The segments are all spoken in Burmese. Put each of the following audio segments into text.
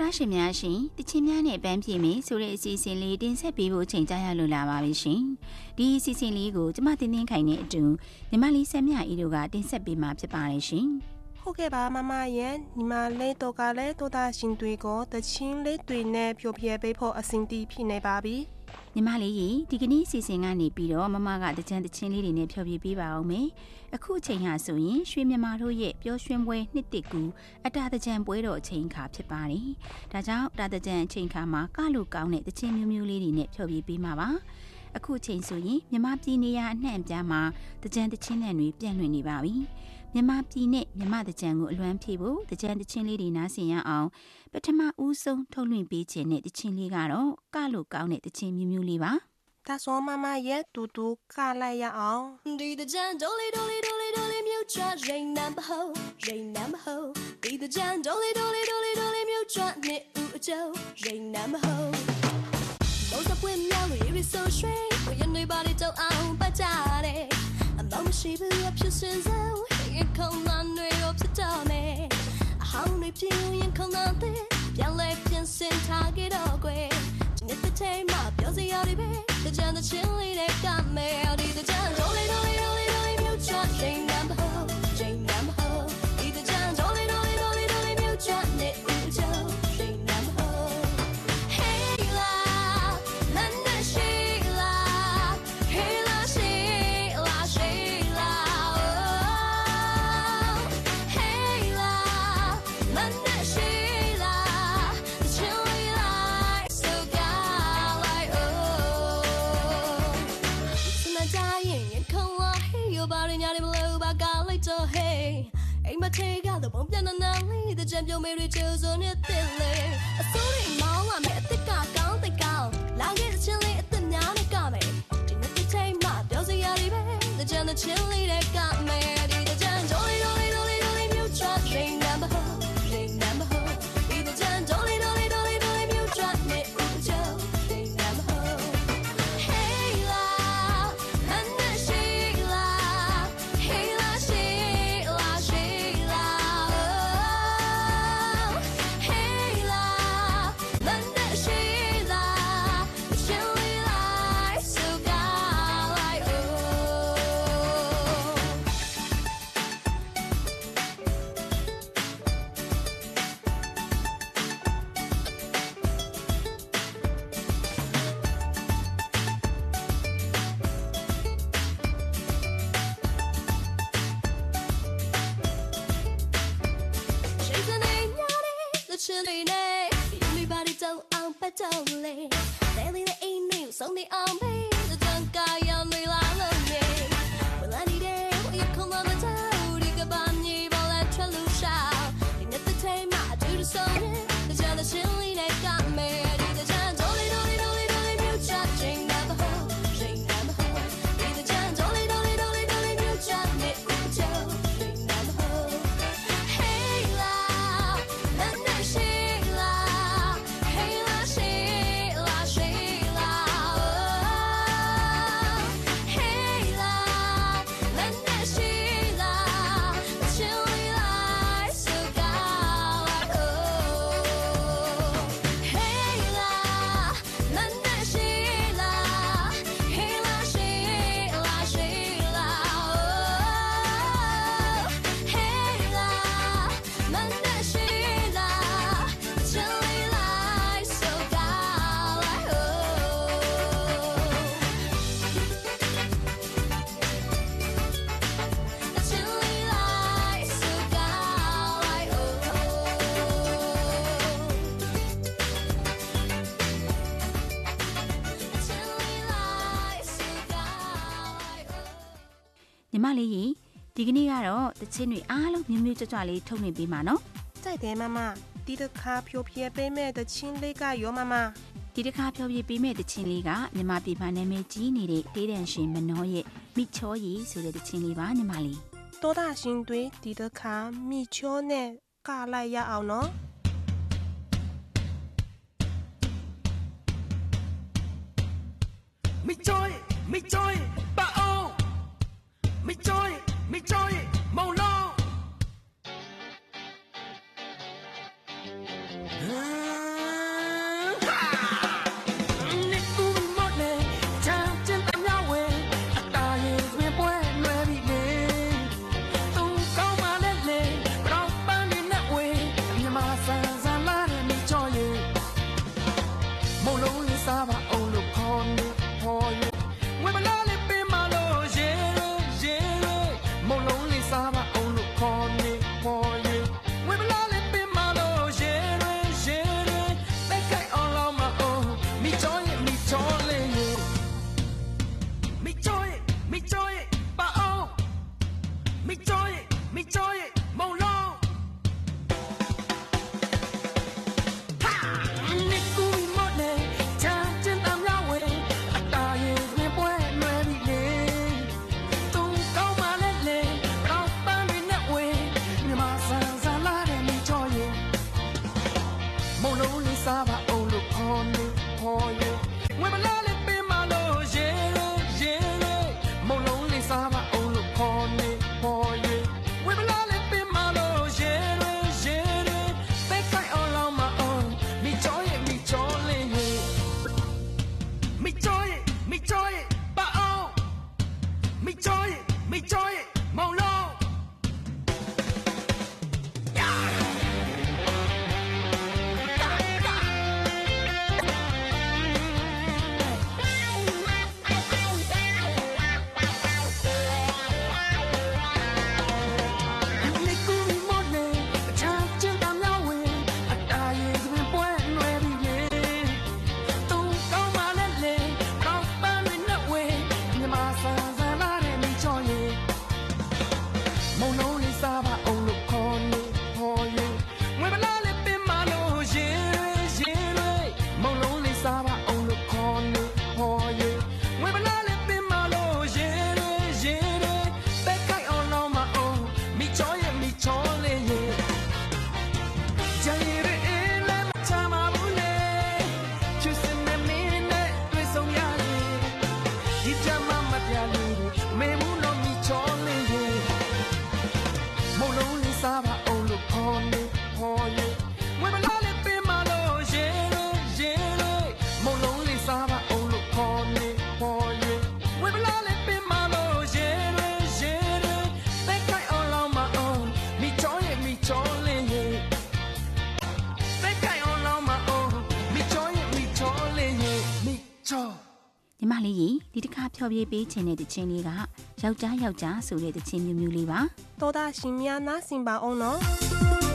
တော်တာရှင်များရှင်တချင်းများနဲ့ပန်းပြေမယ်ဆိုတဲ့အစီအစဉ်လေးတင်ဆက်ပေးဖို့ချိန်ကြရလို့လာပါပြီရှင်ဒီအစီအစဉ်လေးကိုကျမတင်တင်ခိုင်တဲ့အတူညီမလေးဆက်မြအီတို့ကတင်ဆက်ပေးမှာဖြစ်ပါတယ်ရှင်ဟုတ်ကဲ့ပါမမရဲ့ညီမလေးတော့ကလည်းတော်တာရှင်တွေကိုတချင်းလေးတွေနဲ့ဖြိုပြပေးဖို့အစဉ်တီးဖြစ်နေပါပြီ ညီမလေးကြီးဒီကနေ့စီစဉ်ကနေပြီးတော့မမကတကြံတချင်းလေးတွေနဲ့ဖျော်ဖြေပေးပါအောင်မယ်အခုအချိန်ဟာဆိုရင်ရွှေမြန်မာတို့ရဲ့ပျော်ရွှင်ပွဲနှစ်တစ်ကူအတာတကြံပွဲတော်အချိန်ခါဖြစ်ပါတယ်ဒါကြောင့်အတာတကြံအချိန်ခါမှာကလို့ကောင်းတဲ့တချင်းမျိုးမျိုးလေးတွေနဲ့ဖျော်ဖြေပေးမှာပါအခုချိန်ဆိုရင်မြမပြည်နေရအနှံ့အပြားမှာတကြံတချင်းတွေပြန့်လွင့်နေပါပြီ မြန်မာပြည်နဲ့မြန်မာတကြံကိုအလွမ်းဖြေဖို့တကြံတချင်းလေးတွေနားဆင်ရအောင်ပထမဦးဆုံးထုတ်လွှင့်ပေးခြင်းတဲ့တချင်းလေးကတော့ကလို့ကောင်းတဲ့တချင်းမျိုးမျိုးလေးပါဒါဆိုမမရဲ့တူတူကလိုက်ရအောင်ဒီတကြံဒိုလီဒိုလီဒိုလီဒိုလီမြူချာရိန်နံပါဟိုရိန်နံပါဟိုဒီတကြံဒိုလီဒိုလီဒိုလီဒိုလီမြူချာနှစ်ဦးအကျိုးရိန်နံပါဟိုဘောစပွင့်မြောင်းရီဆိုရွှေဝရနေပါလေ တော့အောင်ပတ်ကြတယ်အမောင်မရှိဘူးအဖြစ်စင်စုံရင်ခုန်လာတွေရောဖြစ်တော့မယ်အဟောင်းတွေပြင်းရင်ခုန်လာတဲ့ပြန်လဲပြန်စင်ထားကြတော့ကွယ်ဒီနေ့တစ်ချိန်မှပြောစရာတွေပဲတကြံတဲ့ချင်းလေးတွေကမယ်ဒီတကြံရိုးလေးရိုးလေးရိုးလေးရိုးလေးမြူချတ်ချိန်နံပါတ် ကြံပြုံးမေရီ လေးကြီးဒီကနေ့ကတော့တချင်းတွေအားလုံးမြမျိုးကြွကြွလေးထုတ်နေပေးမှာနော်ကြိုက်တယ်မမဒီတစ်ခါဖြိုပြပေးမဲ့တချင်းလေးကရောမမဒီတစ်ခါဖြောပြပေးမဲ့တချင်းလေးကမြမပြည်မှာနာမည်ကြီးနေတဲ့တေးတန်ရှင်မနှောရဲ့မိချောရီဆိုတဲ့တချင်းလေးပါညီမလေးတောတာရှင်တွေဒီတစ်ခါမိချောနဲ့ကလိုက်ရအောင်နော် 没 Mình. ဖျော်ဖြေပေးခြင်းတဲ့တခြင်းလေးကယောက်ျားယောက်ျားဆိုတဲ့တခြင်းမျိုးမျိုးလေးပါသောတာရှင်များနားဆင်ပါအောင်နော်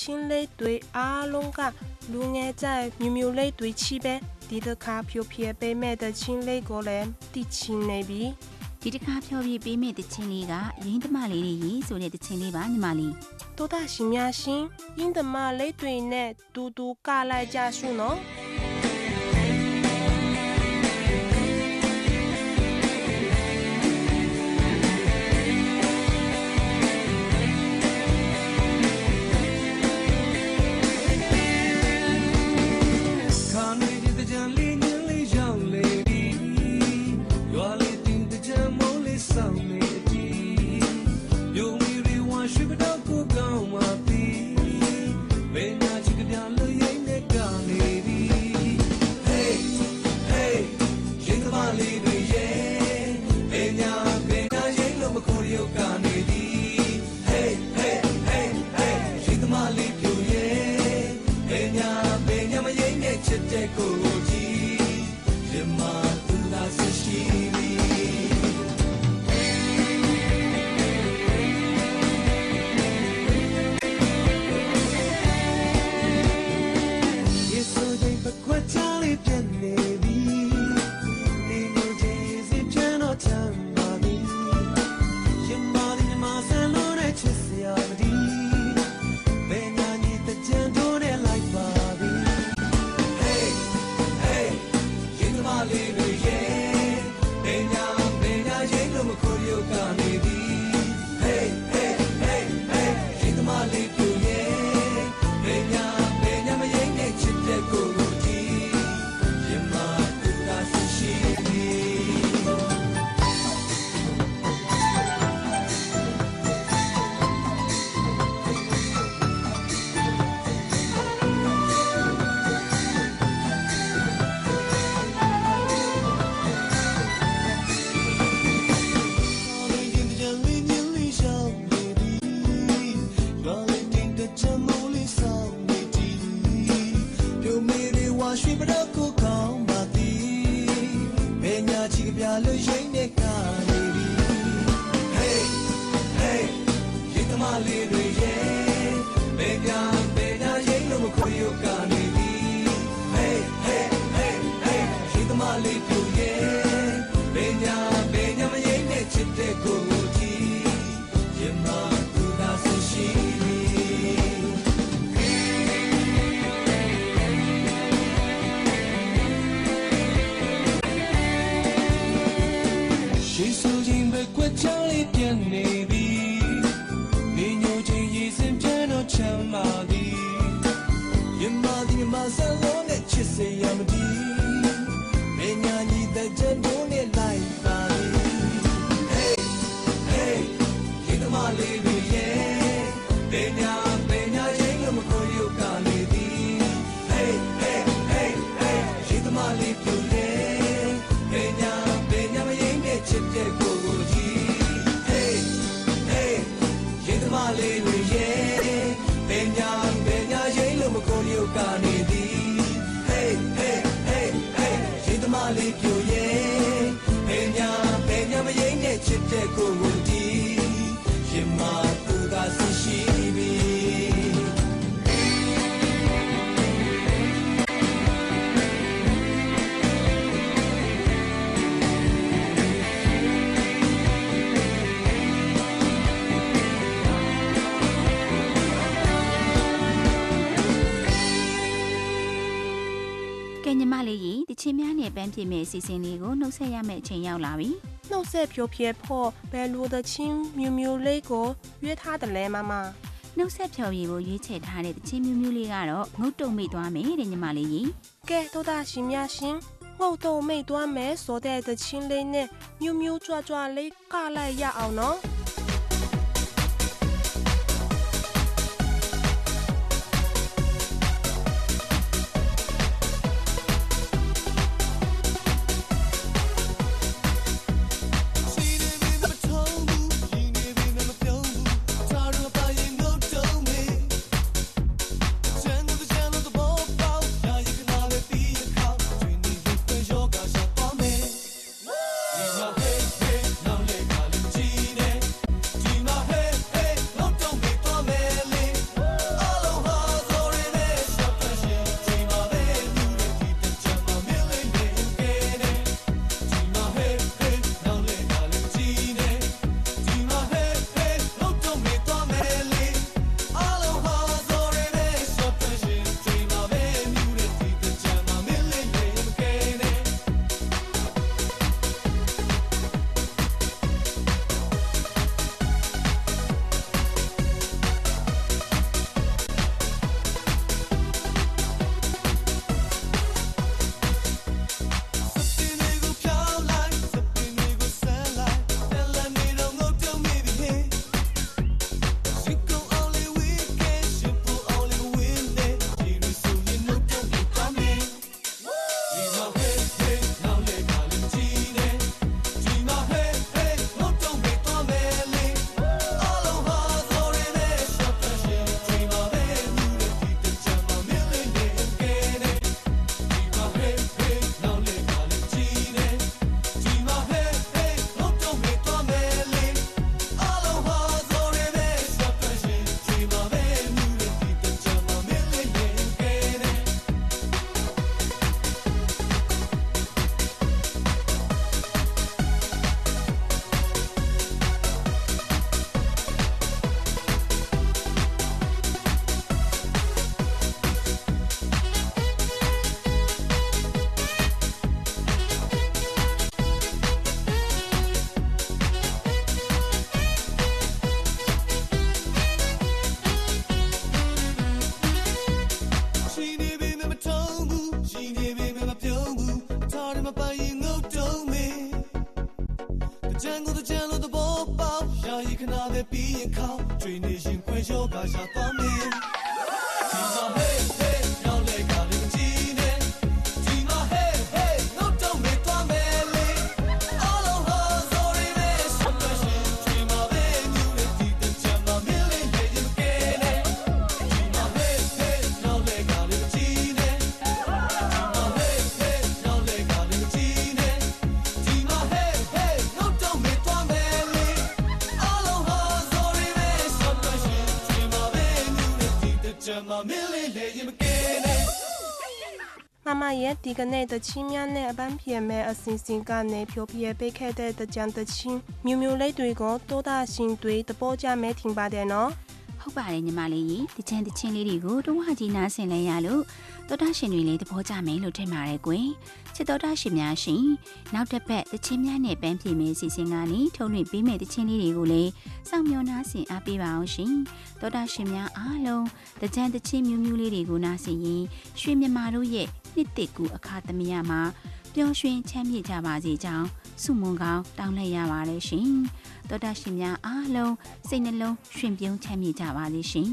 ချင်းလေးတွေအားလုံးကလူငယ်ကြိုက်မြူမြူလေးတွေချီပဲဒီတစ်ခါဖြိုဖြဲပေးမဲ့တဲ့ချင်းလေးကိုလည်းတိချင်းနေပြီဒီတစ်ခါဖြိုဖြဲပေးမဲ့တဲ့ချင်းလေးကရင်းသမလေးတွေရေးဆိုတဲ့တဲ့ချင်းလေးပါညီမလေး多大型呀？型，英的嘛，雷队呢，嘟嘟嘎来加速呢。 န်းပြည့်မဲ့အစီအစဉ်လေးကိုနှုတ်ဆက်ရမယ့်အချိန်ရောက်လာပြီ။နှုတ်ဆက်ဖြိုဖြဲဖို့ဘယ်လိုသချင်းမျိုးမျိုးလေးကိုရွေးထားတယ်လဲမမ။နှုတ်ဆက်ဖြော်ရည်ကိုရွေးချယ်ထားတဲ့သချင်းမျိုးမျိုးလေးကတော့ငုတ်တုံမိသွားမယ်တဲ့ညီမလေးကြီး။ကဲတို့သားရှင်များရှင်ငုတ်တုံမိသွားမယ်ဆိုတဲ့သချင်းလေးနဲ့မျိုးမျိုးကြွားကြွားလေးကလိုက်ရအောင်နော်။ ပိုင်ငုတ်တုံးမေတကြံကိုတကြံလို့သဘောပေါက်ယာယီခနာတဲ့ပြီးရင်ခေါင်းတွင်နေရင်ခွဲရောပါရှာသွားမေ မမရဲ့ဒီကနေ့တချင်းများနဲ့အပန်းပြေမဲ့အစီအစဉ်ကနေဖြိုပြပေးခဲ့တဲ့တကြံတချင်းမျိုးမျိုးလေးတွေကိုတိုးတာရှင်တွေတပေါ်ကြမဲထင်ပါတယ်နော် ဟုတ်ပါတယ်ညီမလေးကြီးတချင်တချင်းလေးတွေကိုတဝါကြီးနားဆင်လဲရလို့သောတာရှင်တွေလည်းသဘောကျမယ်လို့ထင်ပါတယ်ကွယ်ချစ်သောတာရှင်များရှင်နောက်တစ်ပတ်တချင်းများနဲ့ပန်းပြေမယ့်စီစဉ်ကနေထုံးလွှင့်ပေးမယ့်တချင်းလေးတွေကိုလည်းစောင့်မျှော်နားဆင်အားပေးပါအောင်ရှင်သောတာရှင်များအားလုံးတကြံတချင်းမျိုးမျိုးလေးတွေကိုနားဆင်ရင်ရွှေမြမာတို့ရဲ့နှစ်တစ်ကူအခါသမယမှာ ပျော်ရွှင်ချမ်းမြေ့ကြပါစေကြောင်းဆုမွန်ကောင်းတောင်းလိုက်ရပါတယ်ရှင်သောတာရှင်များအားလုံးစိတ်နှလုံးရွှင်ပြုံးချမ်းမြေ့ကြပါစေရှင်